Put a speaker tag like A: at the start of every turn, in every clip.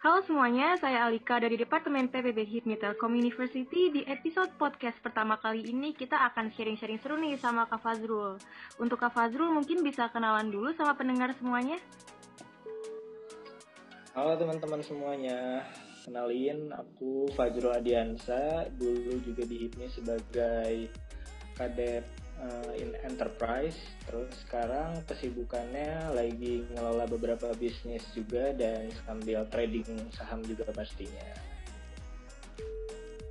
A: Halo semuanya, saya Alika dari Departemen PPB HIP Telkom University. Di episode podcast pertama kali ini kita akan sharing-sharing seru nih sama Kak Fazrul. Untuk Kak Fazrul mungkin bisa kenalan dulu sama pendengar semuanya.
B: Halo teman-teman semuanya, kenalin aku Fazrul Adiansa, dulu juga di HIPMI sebagai kadet uh, in enterprise. Terus sekarang kesibukannya lagi ngelola beberapa bisnis juga dan sambil trading saham juga pastinya.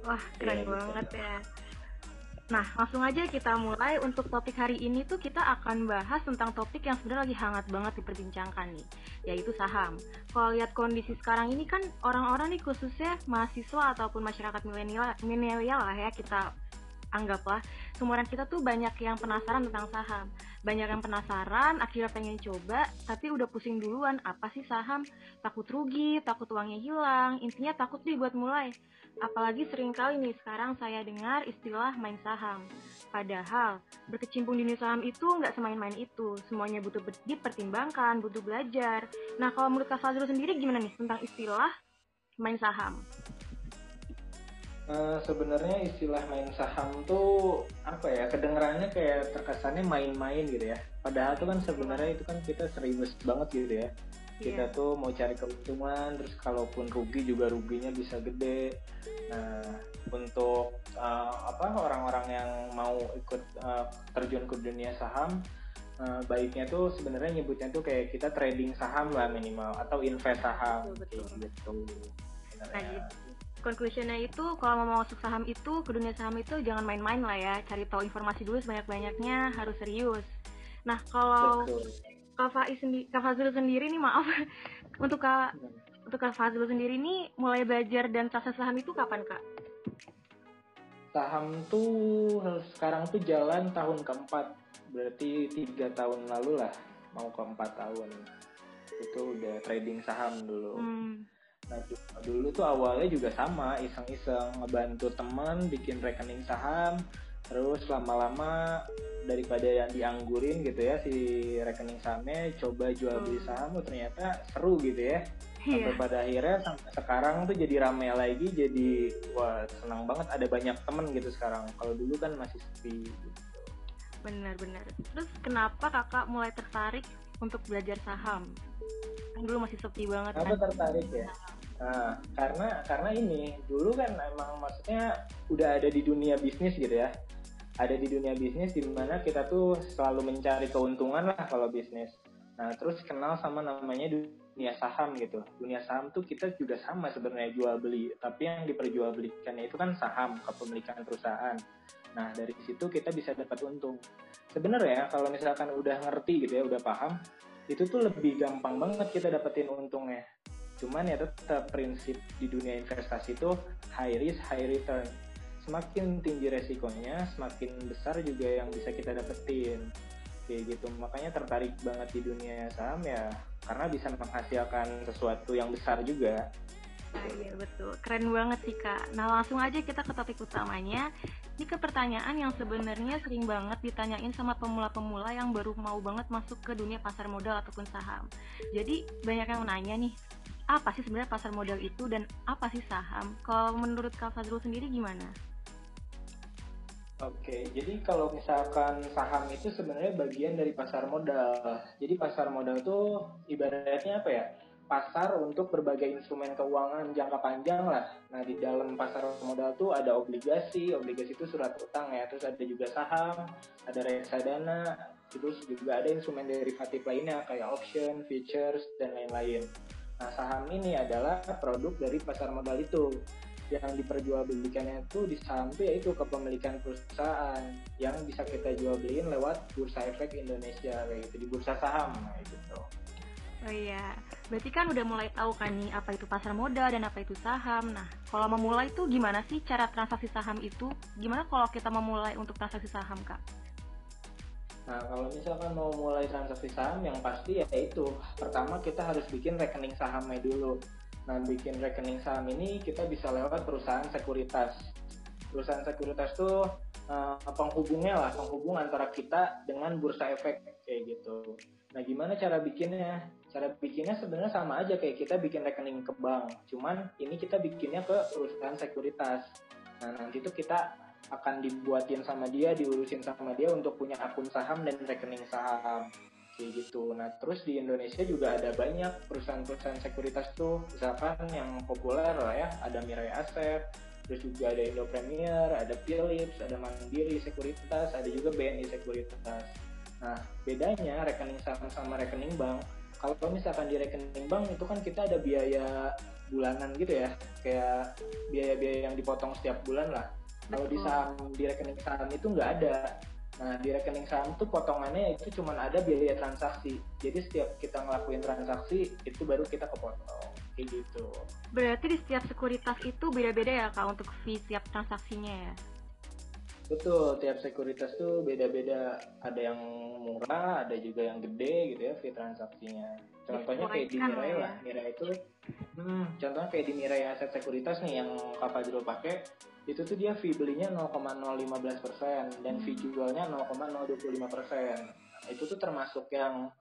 A: Wah, keren ya, banget gitu. ya. Nah, langsung aja kita mulai untuk topik hari ini tuh kita akan bahas tentang topik yang sebenarnya lagi hangat banget diperbincangkan nih, yaitu saham. Kalau lihat kondisi sekarang ini kan orang-orang nih khususnya mahasiswa ataupun masyarakat milenial milenial lah ya kita anggaplah seumuran kita tuh banyak yang penasaran tentang saham. Banyak yang penasaran akhirnya pengen coba tapi udah pusing duluan apa sih saham? Takut rugi takut uangnya hilang intinya takut nih buat mulai. Apalagi sering kali nih sekarang saya dengar istilah main saham. Padahal berkecimpung di dunia saham itu nggak semain-main itu. Semuanya butuh dipertimbangkan butuh belajar. Nah kalau menurut Kak Fazrul sendiri gimana nih tentang istilah main saham
B: Uh, sebenarnya istilah main saham tuh apa ya kedengarannya kayak terkesannya main-main gitu ya. Padahal tuh kan sebenarnya itu kan kita serius banget gitu ya. Kita yeah. tuh mau cari keuntungan terus kalaupun rugi juga ruginya bisa gede. Nah untuk uh, apa orang-orang yang mau ikut uh, terjun ke dunia saham uh, baiknya tuh sebenarnya nyebutnya tuh kayak kita trading saham lah minimal atau invest saham betul, betul. gitu.
A: Nah, conclusionnya itu kalau mau masuk saham itu ke dunia saham itu jangan main-main lah ya. Cari tahu informasi dulu sebanyak-banyaknya harus serius. Nah kalau Kak Faiz sendiri Kak Fazil sendiri nih maaf. Untuk Kak untuk Kak Fazil sendiri nih mulai belajar dan sukses saham itu kapan Kak?
B: Saham tuh sekarang tuh jalan tahun keempat. Berarti tiga tahun lalu lah mau ke empat tahun. Itu udah trading saham dulu. Hmm Nah dulu tuh awalnya juga sama iseng-iseng ngebantu teman bikin rekening saham terus lama-lama daripada yang dianggurin gitu ya si rekening sahamnya coba jual beli hmm. saham oh, ternyata seru gitu ya iya. sampai pada akhirnya sampai sekarang tuh jadi rame lagi jadi wah senang banget ada banyak temen gitu sekarang kalau dulu kan masih sepi gitu.
A: benar-benar terus kenapa kakak mulai tertarik untuk belajar saham kan dulu masih sepi banget
B: Kenapa kan tertarik ya Nah, karena karena ini dulu kan emang maksudnya udah ada di dunia bisnis gitu ya. Ada di dunia bisnis di mana kita tuh selalu mencari keuntungan lah kalau bisnis. Nah, terus kenal sama namanya dunia saham gitu. Dunia saham tuh kita juga sama sebenarnya jual beli, tapi yang diperjualbelikannya itu kan saham kepemilikan perusahaan. Nah, dari situ kita bisa dapat untung. Sebenarnya kalau misalkan udah ngerti gitu ya, udah paham, itu tuh lebih gampang banget kita dapetin untungnya cuman ya tetap prinsip di dunia investasi itu high risk high return semakin tinggi resikonya semakin besar juga yang bisa kita dapetin kayak gitu makanya tertarik banget di dunia saham ya karena bisa menghasilkan sesuatu yang besar juga
A: Ah, iya betul, keren banget sih kak. Nah langsung aja kita ke topik utamanya. Ini ke pertanyaan yang sebenarnya sering banget ditanyain sama pemula-pemula yang baru mau banget masuk ke dunia pasar modal ataupun saham. Jadi banyak yang nanya nih, apa sih sebenarnya pasar modal itu dan apa sih saham? Kalau menurut Kak Fazrul sendiri gimana?
B: Oke, jadi kalau misalkan saham itu sebenarnya bagian dari pasar modal. Jadi pasar modal itu ibaratnya apa ya? Pasar untuk berbagai instrumen keuangan jangka panjang lah. Nah di dalam pasar modal tuh ada obligasi, obligasi itu surat utang ya. Terus ada juga saham, ada reksadana, terus juga ada instrumen derivatif lainnya kayak option, futures dan lain-lain. Nah, saham ini adalah produk dari pasar modal itu. Yang diperjualbelikannya itu di saham itu yaitu kepemilikan perusahaan yang bisa kita jual beliin lewat Bursa Efek Indonesia kayak gitu di bursa saham nah gitu.
A: Oh iya, berarti kan udah mulai tahu kan nih apa itu pasar modal dan apa itu saham. Nah, kalau memulai itu gimana sih cara transaksi saham itu? Gimana kalau kita memulai untuk transaksi saham, Kak?
B: Nah, kalau misalkan mau mulai transaksi saham yang pasti ya itu pertama kita harus bikin rekening sahamnya dulu. Nah, bikin rekening saham ini kita bisa lewat perusahaan sekuritas. Perusahaan sekuritas tuh uh, penghubungnya lah, penghubung antara kita dengan bursa efek kayak gitu. Nah, gimana cara bikinnya? cara bikinnya sebenarnya sama aja kayak kita bikin rekening ke bank cuman ini kita bikinnya ke perusahaan sekuritas nah nanti tuh kita akan dibuatin sama dia diurusin sama dia untuk punya akun saham dan rekening saham. Kayak gitu. Nah terus di Indonesia juga ada banyak perusahaan-perusahaan sekuritas tuh misalkan yang populer lah ya ada Mirai Asset terus juga ada Indo Premier, ada Philips, ada Mandiri Sekuritas, ada juga BNI Sekuritas. Nah, bedanya rekening saham sama rekening bank kalau misalkan di rekening bank itu kan kita ada biaya bulanan gitu ya kayak biaya-biaya yang dipotong setiap bulan lah kalau di saham di rekening saham itu nggak ada. Nah di rekening saham tuh potongannya itu cuma ada biaya transaksi. Jadi setiap kita ngelakuin transaksi itu baru kita kepotong. Kayak gitu.
A: Berarti di setiap sekuritas itu beda-beda ya kak untuk fee setiap transaksinya ya?
B: Betul, tiap sekuritas tuh beda-beda. Ada yang murah, ada juga yang gede gitu ya fee transaksinya. Contohnya kayak di Mirai ya. lah, Mirai itu, hmm, contohnya kayak di Mirai aset sekuritas nih yang Kak Fajrul pakai, itu tuh dia fee belinya 0,015 persen dan fee hmm. jualnya 0,025 persen. Itu tuh termasuk yang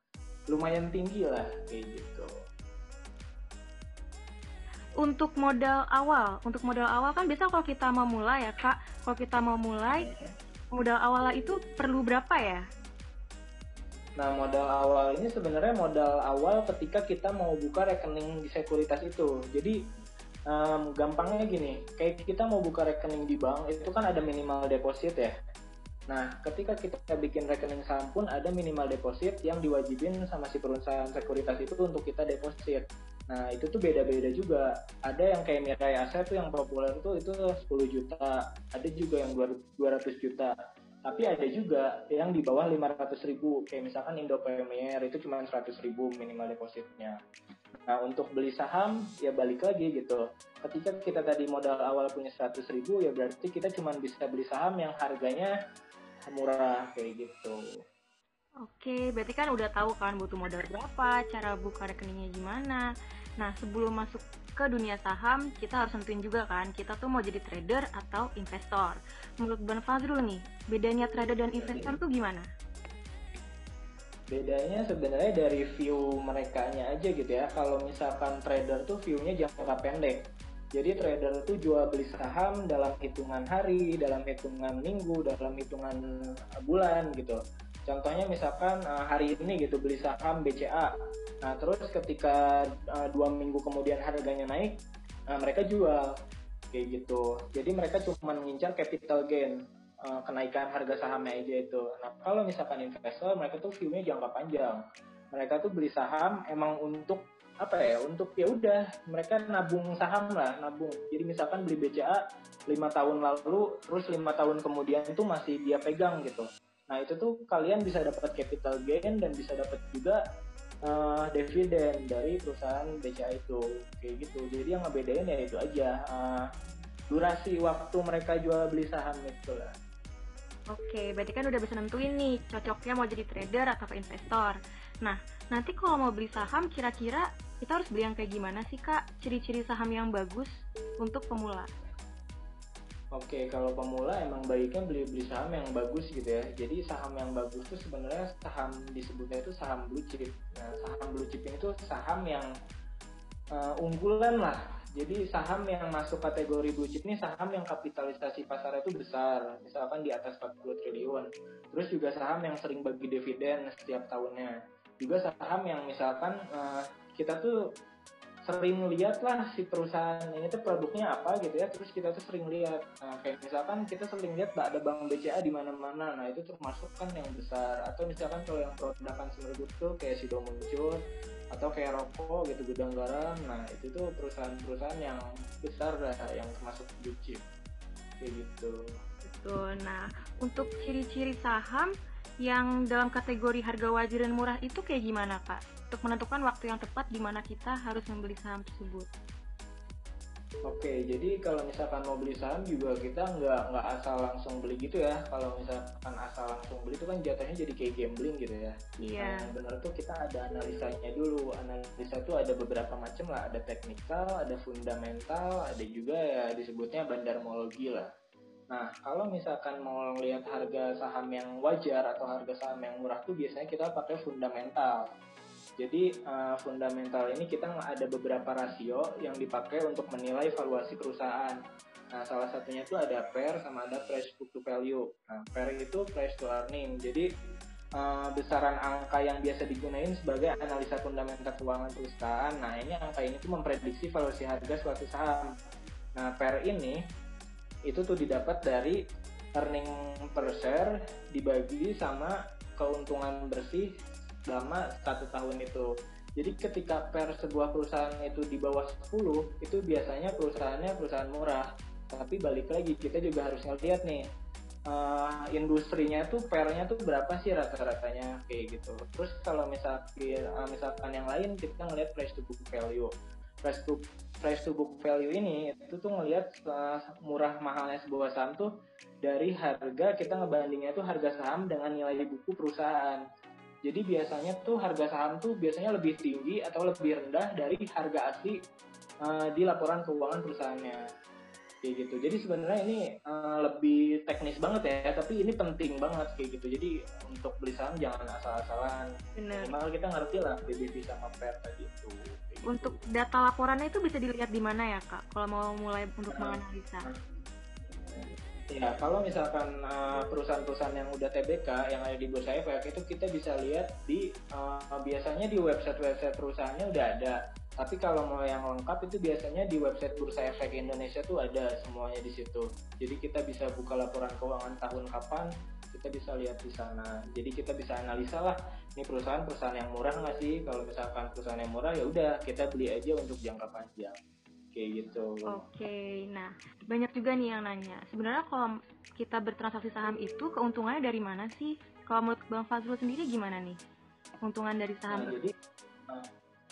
B: lumayan tinggi lah kayak gitu
A: untuk modal awal, untuk modal awal kan biasa kalau kita mau mulai ya kak, kalau kita mau mulai modal awal itu perlu berapa ya?
B: Nah modal awal ini sebenarnya modal awal ketika kita mau buka rekening di sekuritas itu. Jadi um, gampangnya gini, kayak kita mau buka rekening di bank itu kan ada minimal deposit ya. Nah, ketika kita bikin rekening saham pun ada minimal deposit yang diwajibin sama si perusahaan sekuritas itu untuk kita deposit. Nah, itu tuh beda-beda juga. Ada yang kayak Mirai Aset tuh yang populer tuh itu 10 juta. Ada juga yang 200 juta. Tapi ada juga yang di bawah 500 ribu. Kayak misalkan Indo Premier itu cuma 100 ribu minimal depositnya. Nah, untuk beli saham ya balik lagi gitu. Ketika kita tadi modal awal punya 100 ribu ya berarti kita cuma bisa beli saham yang harganya murah kayak gitu.
A: Oke, berarti kan udah tahu kan butuh modal berapa, cara buka rekeningnya gimana. Nah, sebelum masuk ke dunia saham, kita harus tentuin juga kan, kita tuh mau jadi trader atau investor. Menurut Bang Fazrul nih, bedanya trader dan investor tuh gimana?
B: Bedanya sebenarnya dari view mereka aja gitu ya. Kalau misalkan trader tuh view-nya jangka pendek. Jadi trader itu jual beli saham dalam hitungan hari, dalam hitungan minggu, dalam hitungan bulan gitu. Contohnya misalkan uh, hari ini gitu beli saham BCA, nah terus ketika uh, dua minggu kemudian harganya naik, uh, mereka jual kayak gitu. Jadi mereka cuma mengincar capital gain, uh, kenaikan harga sahamnya aja itu. Nah kalau misalkan investor mereka tuh view-nya jangka panjang. Mereka tuh beli saham emang untuk apa ya untuk ya udah mereka nabung saham lah nabung jadi misalkan beli BCA lima tahun lalu terus lima tahun kemudian itu masih dia pegang gitu Nah itu tuh kalian bisa dapat capital gain dan bisa dapat juga uh, dividen dari perusahaan BCA itu kayak gitu. Jadi yang ngebedain ya itu aja uh, durasi waktu mereka jual beli saham itu lah.
A: Oke, berarti kan udah bisa nentuin nih cocoknya mau jadi trader atau investor. Nah, nanti kalau mau beli saham kira-kira kita harus beli yang kayak gimana sih kak? Ciri-ciri saham yang bagus untuk pemula?
B: Oke, kalau pemula emang baiknya beli beli saham yang bagus gitu ya. Jadi saham yang bagus itu sebenarnya saham disebutnya itu saham blue chip. Nah, saham blue chip ini tuh saham yang uh, unggulan lah. Jadi saham yang masuk kategori blue chip ini saham yang kapitalisasi pasar itu besar, misalkan di atas 40 triliun. Terus juga saham yang sering bagi dividen setiap tahunnya. Juga saham yang misalkan uh, kita tuh sering lihat lah si perusahaan ini tuh produknya apa gitu ya terus kita tuh sering lihat. Nah, kayak misalkan kita sering lihat ada bank BCA di mana-mana. Nah itu termasuk kan yang besar. Atau misalkan kalau yang produk consumer tuh kayak Sido muncul atau kayak rokok gitu gudang garam. Nah itu tuh perusahaan-perusahaan yang besar lah yang termasuk blue kayak gitu.
A: Betul. Nah untuk ciri-ciri saham yang dalam kategori harga wajar dan murah itu kayak gimana kak? Untuk menentukan waktu yang tepat di mana kita harus membeli saham tersebut.
B: Oke, jadi kalau misalkan mau beli saham juga kita nggak nggak asal langsung beli gitu ya. Kalau misalkan asal langsung beli itu kan jatuhnya jadi kayak gambling gitu ya.
A: Iya.
B: Nah, benar tuh kita ada analisanya dulu. Analisa itu ada beberapa macam lah. Ada teknikal, ada fundamental, ada juga ya disebutnya bandarmologi lah. Nah, kalau misalkan mau lihat harga saham yang wajar atau harga saham yang murah tuh biasanya kita pakai fundamental. Jadi uh, fundamental ini kita ada beberapa rasio yang dipakai untuk menilai valuasi perusahaan. Nah, salah satunya itu ada PER sama ada price book to value. Nah, PER itu price to earning. Jadi uh, besaran angka yang biasa digunakan sebagai analisa fundamental keuangan perusahaan. Nah, ini angka ini tuh memprediksi valuasi harga suatu saham. Nah, PER ini itu tuh didapat dari earning per share dibagi sama keuntungan bersih selama satu tahun itu. Jadi ketika per sebuah perusahaan itu di bawah 10, itu biasanya perusahaannya perusahaan murah. Tapi balik lagi, kita juga harus ngeliat nih, uh, industrinya tuh pernya tuh berapa sih rata-ratanya kayak gitu. Terus kalau misalkan, uh, misalkan yang lain, kita ngeliat price to book value. Price to, price to book value ini, itu tuh ngeliat uh, murah mahalnya sebuah saham tuh dari harga, kita ngebandingnya tuh harga saham dengan nilai buku perusahaan jadi biasanya tuh harga saham tuh biasanya lebih tinggi atau lebih rendah dari harga asli uh, di laporan keuangan perusahaannya. Kayak gitu. Jadi sebenarnya ini uh, lebih teknis banget ya, tapi ini penting banget kayak gitu. Jadi untuk beli saham jangan asal-asalan. Minimal kita ngerti lah BBV sama PER tadi itu.
A: Gitu. Untuk data laporannya itu bisa dilihat di mana ya kak? Kalau mau mulai untuk uh, menganalisa.
B: Ya, kalau misalkan uh, perusahaan-perusahaan yang udah TBK yang ada di Bursa Efek itu kita bisa lihat di uh, biasanya di website-website perusahaannya udah ada. Tapi kalau mau yang lengkap itu biasanya di website Bursa Efek Indonesia tuh ada semuanya di situ. Jadi kita bisa buka laporan keuangan tahun kapan, kita bisa lihat di sana. Jadi kita bisa analisa lah, ini perusahaan-perusahaan yang murah nggak sih? Kalau misalkan perusahaan yang murah ya udah kita beli aja untuk jangka panjang kayak gitu.
A: Oke, okay. nah banyak juga nih yang nanya. Sebenarnya kalau kita bertransaksi saham itu keuntungannya dari mana sih? Kalau menurut Bang Fazrul sendiri gimana nih? Keuntungan dari saham?
B: Nah, jadi nah,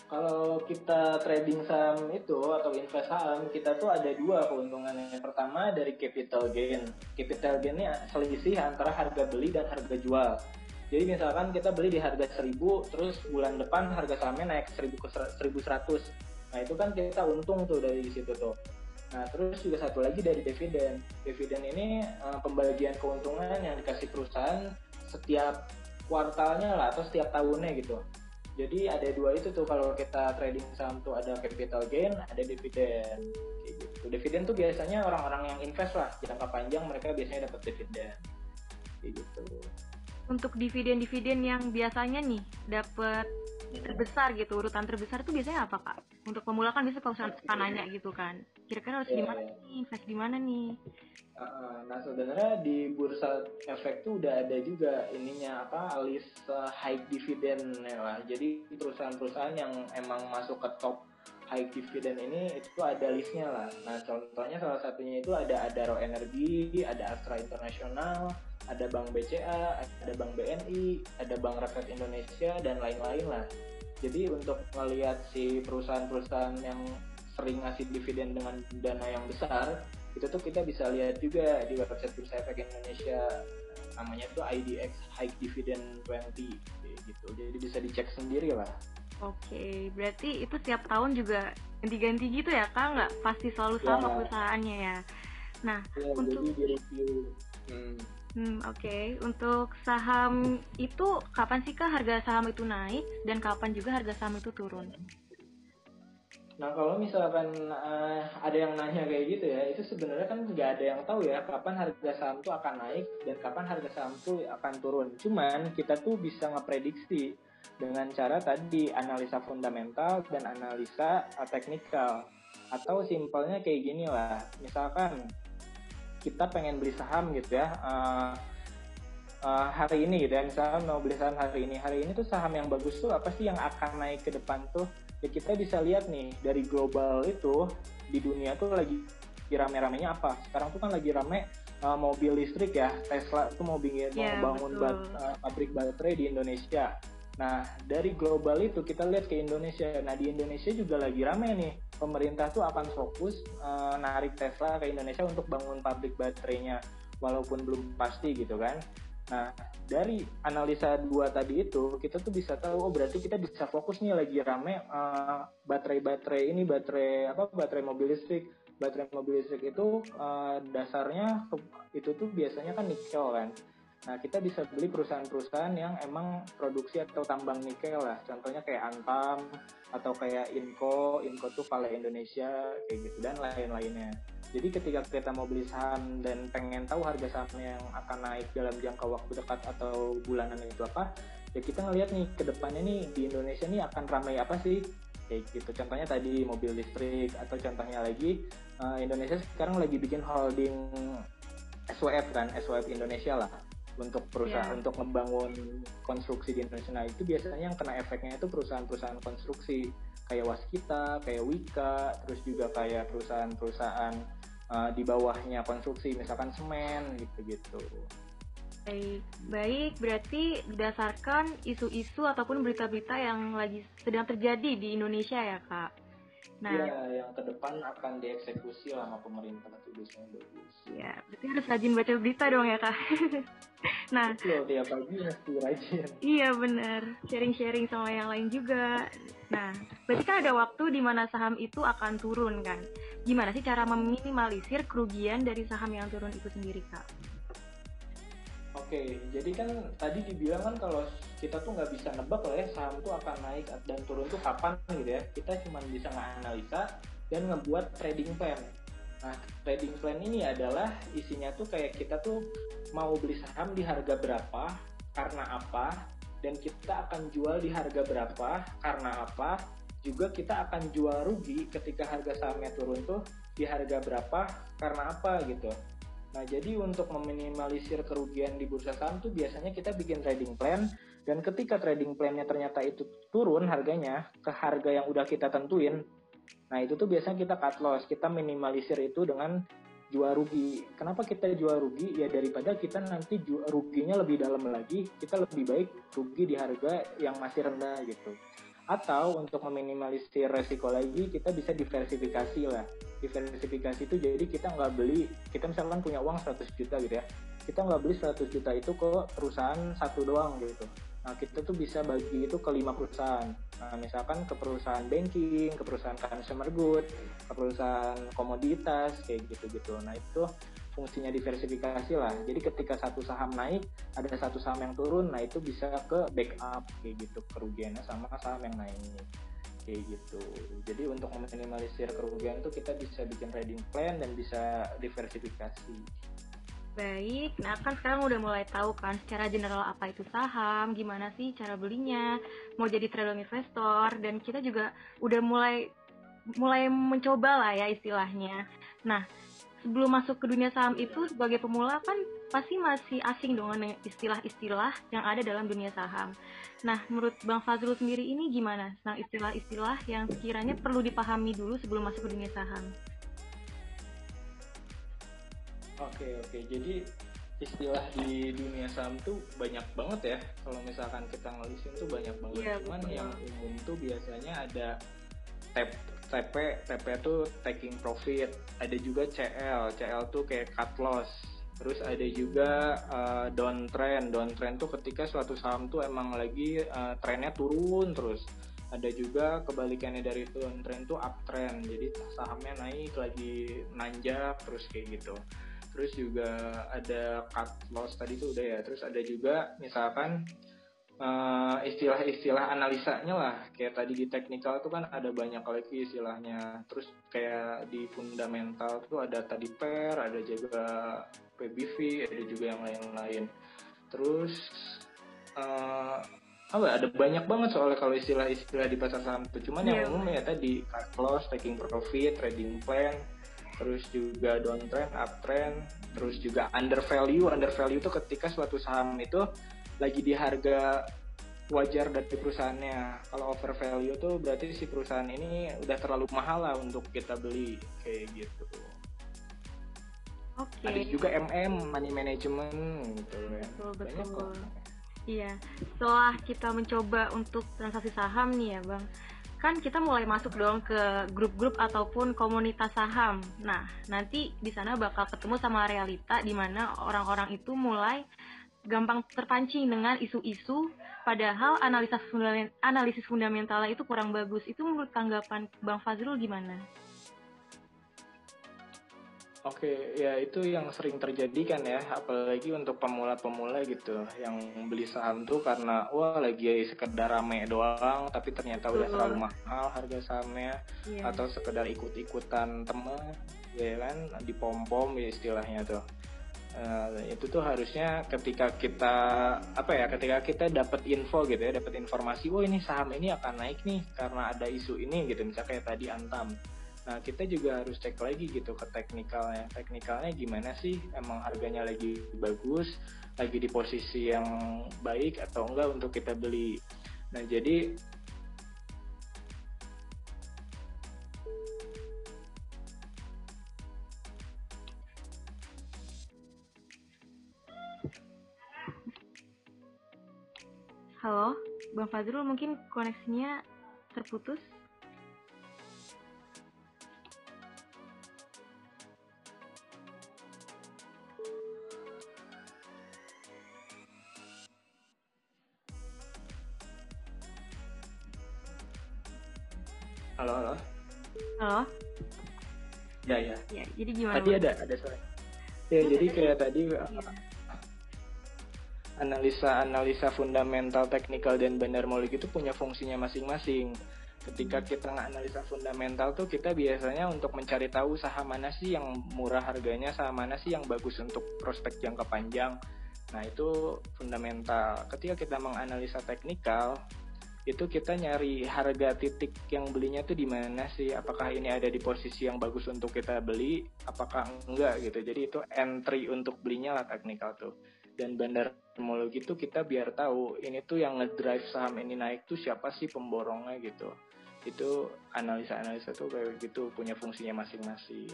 B: kalau kita trading saham itu atau invest saham, kita tuh ada dua keuntungan. Yang pertama dari capital gain. Capital gain ini selisih antara harga beli dan harga jual. Jadi misalkan kita beli di harga 1000, terus bulan depan harga sahamnya naik 1000 ke 1100 Nah itu kan kita untung tuh dari situ tuh. Nah terus juga satu lagi dari dividen. Dividen ini uh, pembagian keuntungan yang dikasih perusahaan setiap kuartalnya lah atau setiap tahunnya gitu. Jadi ada dua itu tuh kalau kita trading saham tuh ada capital gain, ada dividen. Gitu. Dividen tuh biasanya orang-orang yang invest lah jangka panjang mereka biasanya dapat dividen. Gitu.
A: Untuk dividen-dividen yang biasanya nih dapat terbesar gitu urutan terbesar itu biasanya apa kak untuk pemula kan biasa kalau suka nanya gitu kan kira-kira harus yeah. di mana iya. nih invest di mana nih
B: uh, nah sebenarnya di bursa efek tuh udah ada juga ininya apa list uh, high dividend ya lah jadi perusahaan-perusahaan yang emang masuk ke top high dividend ini itu ada listnya lah. Nah contohnya salah satunya itu ada Adaro Energi, ada Astra International, ada Bank BCA, ada Bank BNI, ada Bank Rakyat Indonesia dan lain-lain lah. Jadi untuk melihat si perusahaan-perusahaan yang sering ngasih dividen dengan dana yang besar, itu tuh kita bisa lihat juga di website Bursa Efek Indonesia namanya tuh IDX High Dividend 20 gitu. Jadi bisa dicek sendiri lah.
A: Oke, berarti itu setiap tahun juga ganti-ganti gitu ya, Kak? Nggak pasti selalu sama ya. perusahaannya ya? Nah,
B: ya, untuk... Jadi di review.
A: Hmm. Hmm, Oke, okay. untuk saham itu kapan sih kak harga saham itu naik dan kapan juga harga saham itu turun?
B: Nah kalau misalkan uh, ada yang nanya kayak gitu ya, itu sebenarnya kan nggak ada yang tahu ya kapan harga saham itu akan naik dan kapan harga saham itu akan turun. Cuman kita tuh bisa ngeprediksi dengan cara tadi analisa fundamental dan analisa uh, teknikal. Atau simpelnya kayak gini lah, misalkan kita pengen beli saham gitu ya uh, uh, hari ini gitu ya misalnya mau beli saham hari ini. Hari ini tuh saham yang bagus tuh apa sih yang akan naik ke depan tuh? Ya kita bisa lihat nih dari global itu di dunia tuh lagi rame-ramenya apa. Sekarang tuh kan lagi rame uh, mobil listrik ya Tesla tuh mau bikin yeah, mau bangun bat, uh, pabrik baterai di Indonesia Nah, dari global itu kita lihat ke Indonesia. Nah, di Indonesia juga lagi rame nih. Pemerintah tuh akan fokus uh, narik Tesla ke Indonesia untuk bangun pabrik baterainya, walaupun belum pasti gitu kan. Nah, dari analisa dua tadi itu, kita tuh bisa tahu, oh berarti kita bisa fokus nih lagi rame uh, baterai-baterai ini, baterai apa, baterai mobil listrik. Baterai mobil listrik itu uh, dasarnya itu tuh biasanya kan nikel kan Nah, kita bisa beli perusahaan-perusahaan yang emang produksi atau tambang nikel lah. Contohnya kayak Antam atau kayak Inco, Inco tuh Vale Indonesia kayak gitu dan lain-lainnya. Jadi ketika kita mau beli saham dan pengen tahu harga sahamnya yang akan naik dalam jangka waktu dekat atau bulanan itu apa, ya kita ngelihat nih ke depannya nih di Indonesia nih akan ramai apa sih kayak gitu. Contohnya tadi mobil listrik atau contohnya lagi uh, Indonesia sekarang lagi bikin holding SWF kan, SWF Indonesia lah untuk perusahaan yeah. untuk membangun konstruksi di Indonesia. Nah itu biasanya yang kena efeknya itu perusahaan-perusahaan konstruksi kayak Waskita, kayak Wika, terus juga kayak perusahaan-perusahaan uh, di bawahnya konstruksi, misalkan semen gitu-gitu.
A: Baik, baik. Berarti berdasarkan isu-isu ataupun berita-berita yang lagi sedang terjadi di Indonesia ya kak.
B: Nah, ya, yang ke depan akan dieksekusi sama pemerintah itu biasanya bagus.
A: Ya, berarti harus rajin baca berita dong ya kak.
B: nah, Betul, tiap pagi mesti rajin.
A: Iya benar, sharing-sharing sama yang lain juga. Nah, berarti kan ada waktu di mana saham itu akan turun kan? Gimana sih cara meminimalisir kerugian dari saham yang turun itu sendiri kak?
B: Oke, jadi kan tadi dibilang kan kalau kita tuh nggak bisa nebak lah ya saham tuh akan naik dan turun tuh kapan gitu ya. Kita cuma bisa nganalisa dan ngebuat trading plan. Nah, trading plan ini adalah isinya tuh kayak kita tuh mau beli saham di harga berapa, karena apa, dan kita akan jual di harga berapa, karena apa, juga kita akan jual rugi ketika harga sahamnya turun tuh di harga berapa, karena apa gitu. Nah, jadi untuk meminimalisir kerugian di bursa saham tuh biasanya kita bikin trading plan dan ketika trading plannya ternyata itu turun harganya ke harga yang udah kita tentuin, nah itu tuh biasanya kita cut loss, kita minimalisir itu dengan jual rugi. Kenapa kita jual rugi? Ya daripada kita nanti ruginya lebih dalam lagi, kita lebih baik rugi di harga yang masih rendah gitu atau untuk meminimalisir resiko lagi kita bisa diversifikasi lah. Diversifikasi itu jadi kita nggak beli kita misalkan punya uang 100 juta gitu ya. Kita nggak beli 100 juta itu ke perusahaan satu doang gitu. Nah kita tuh bisa bagi itu ke lima perusahaan. Nah misalkan ke perusahaan banking ke perusahaan consumer good ke perusahaan komoditas kayak gitu gitu nah itu fungsinya diversifikasi lah. Jadi ketika satu saham naik, ada satu saham yang turun, nah itu bisa ke backup kayak gitu kerugiannya sama saham yang naik kayak gitu. Jadi untuk meminimalisir kerugian tuh kita bisa bikin trading plan dan bisa diversifikasi.
A: Baik, nah kan sekarang udah mulai tahu kan secara general apa itu saham, gimana sih cara belinya, mau jadi trader investor, dan kita juga udah mulai mulai mencoba lah ya istilahnya. Nah, sebelum masuk ke dunia saham itu sebagai pemula kan pasti masih asing dengan istilah-istilah yang ada dalam dunia saham. Nah, menurut Bang Fazrul sendiri ini gimana tentang istilah-istilah yang sekiranya perlu dipahami dulu sebelum masuk ke dunia saham?
B: Oke, oke. Jadi istilah di dunia saham tuh banyak banget ya. Kalau misalkan kita ngelisin tuh banyak banget. Ya, Cuman betul. yang umum tuh biasanya ada tap TP TP tuh taking profit. Ada juga CL CL tuh kayak cut loss. Terus ada juga uh, downtrend. Downtrend tuh ketika suatu saham tuh emang lagi uh, trennya turun terus. Ada juga kebalikannya dari downtrend tuh uptrend. Jadi sahamnya naik lagi nanjak terus kayak gitu. Terus juga ada cut loss tadi tuh udah ya. Terus ada juga misalkan uh, istilah-istilah analisanya lah kayak tadi di teknikal tuh kan ada banyak lagi istilahnya terus kayak di fundamental tuh ada tadi per ada juga PBV ada juga yang lain-lain terus uh, apa ada banyak banget soalnya kalau istilah-istilah di pasar saham itu cuman yeah. yang iya. umum ya tadi cut loss taking profit trading plan terus juga downtrend uptrend terus juga under value under value itu ketika suatu saham itu lagi di harga wajar dari perusahaannya. Kalau over value tuh berarti si perusahaan ini udah terlalu mahal lah untuk kita beli kayak gitu. Oke. Okay. Ada juga MM money management gitu
A: kan. Betul betul. Iya. Setelah kita mencoba untuk transaksi saham nih ya bang, kan kita mulai masuk dong ke grup-grup ataupun komunitas saham. Nah, nanti di sana bakal ketemu sama realita di mana orang-orang itu mulai gampang terpancing dengan isu-isu padahal analisis fundamental analisis fundamentalnya itu kurang bagus itu menurut tanggapan Bang Fazrul gimana?
B: Oke, ya itu yang sering terjadi kan ya, apalagi untuk pemula-pemula gitu, yang beli saham tuh karena wah lagi sekedar rame doang, tapi ternyata udah terlalu mahal harga sahamnya, yeah. atau sekedar ikut-ikutan temen, ya kan, di pom-pom ya istilahnya tuh. Uh, itu tuh harusnya ketika kita apa ya ketika kita dapat info gitu ya dapat informasi oh ini saham ini akan naik nih karena ada isu ini gitu misalnya kayak tadi Antam Nah, kita juga harus cek lagi gitu ke teknikalnya. Teknikalnya gimana sih? Emang harganya lagi bagus, lagi di posisi yang baik atau enggak untuk kita beli. Nah, jadi
A: Bang Fazrul mungkin koneksinya terputus?
B: Halo, halo.
A: Halo.
B: Ya, ya.
A: Ya, jadi gimana?
B: Tadi ada ada suara. Ya, jadi kayak tadi ya. Analisa-analisa fundamental, teknikal dan benar molik itu punya fungsinya masing-masing. Ketika kita analisa fundamental tuh kita biasanya untuk mencari tahu saham mana sih yang murah harganya, saham mana sih yang bagus untuk prospek jangka panjang. Nah, itu fundamental. Ketika kita menganalisa teknikal, itu kita nyari harga titik yang belinya tuh di mana sih apakah ini ada di posisi yang bagus untuk kita beli apakah enggak gitu jadi itu entry untuk belinya lah teknikal tuh dan bandar teknologi tuh kita biar tahu ini tuh yang ngedrive saham ini naik tuh siapa sih pemborongnya gitu itu analisa-analisa tuh kayak gitu punya fungsinya masing-masing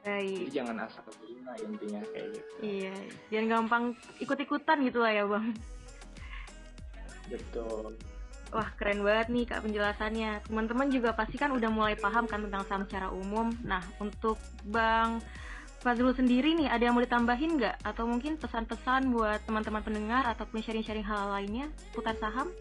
B: Baik. Jadi jangan asal lah intinya kayak gitu.
A: Iya, jangan gampang ikut-ikutan gitu lah ya bang.
B: Betul.
A: Wah keren banget nih kak penjelasannya. Teman-teman juga pasti kan udah mulai paham kan tentang saham secara umum. Nah untuk Bang Fazrul sendiri nih ada yang mau ditambahin nggak? Atau mungkin pesan-pesan buat teman-teman pendengar ataupun sharing-sharing hal lainnya seputar saham?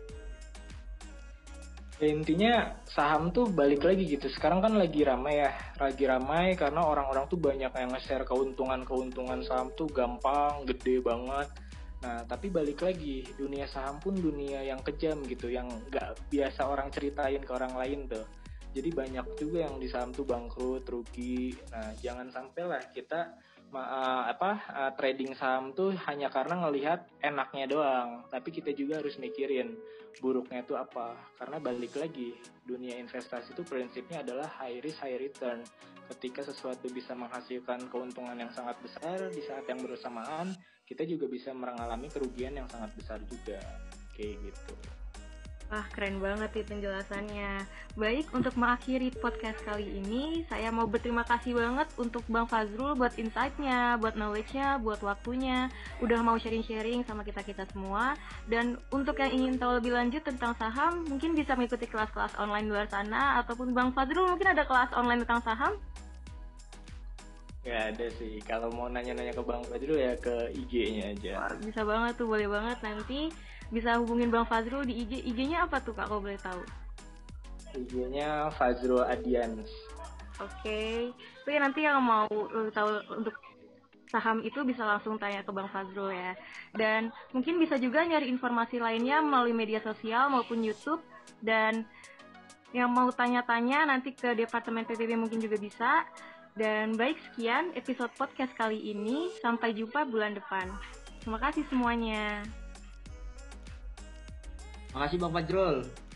B: Ya, intinya saham tuh balik lagi gitu. Sekarang kan lagi ramai ya, lagi ramai karena orang-orang tuh banyak yang nge-share keuntungan-keuntungan saham tuh gampang, gede banget Nah, tapi balik lagi, dunia saham pun dunia yang kejam gitu, yang nggak biasa orang ceritain ke orang lain tuh. Jadi banyak juga yang di saham tuh bangkrut, rugi. Nah, jangan sampailah kita uh, apa uh, trading saham tuh hanya karena ngelihat enaknya doang, tapi kita juga harus mikirin buruknya itu apa. Karena balik lagi, dunia investasi itu prinsipnya adalah high risk high return. Ketika sesuatu bisa menghasilkan keuntungan yang sangat besar di saat yang bersamaan, kita juga bisa mengalami kerugian yang sangat besar juga kayak gitu.
A: Wah keren banget nih penjelasannya Baik untuk mengakhiri podcast kali ini Saya mau berterima kasih banget untuk Bang Fazrul buat insight-nya Buat knowledge-nya, buat waktunya Udah mau sharing-sharing sama kita-kita semua Dan untuk yang ingin tahu lebih lanjut tentang saham Mungkin bisa mengikuti kelas-kelas online di luar sana Ataupun Bang Fazrul mungkin ada kelas online tentang saham
B: Gak ada sih. Kalau mau nanya-nanya ke Bang Fazrul ya ke IG-nya aja.
A: Wah, bisa banget tuh, boleh banget. Nanti bisa hubungin Bang Fazrul di IG. IG-nya apa tuh Kak, kalau boleh tahu?
B: IG-nya Fazrul Adians.
A: Oke. Okay. Tapi nanti yang mau tahu untuk saham itu bisa langsung tanya ke Bang Fazrul ya. Dan mungkin bisa juga nyari informasi lainnya melalui media sosial maupun YouTube. Dan yang mau tanya-tanya nanti ke Departemen PPB mungkin juga bisa. Dan baik sekian episode podcast kali ini. Sampai jumpa bulan depan. Terima kasih semuanya.
B: Terima kasih Bang Fajrul.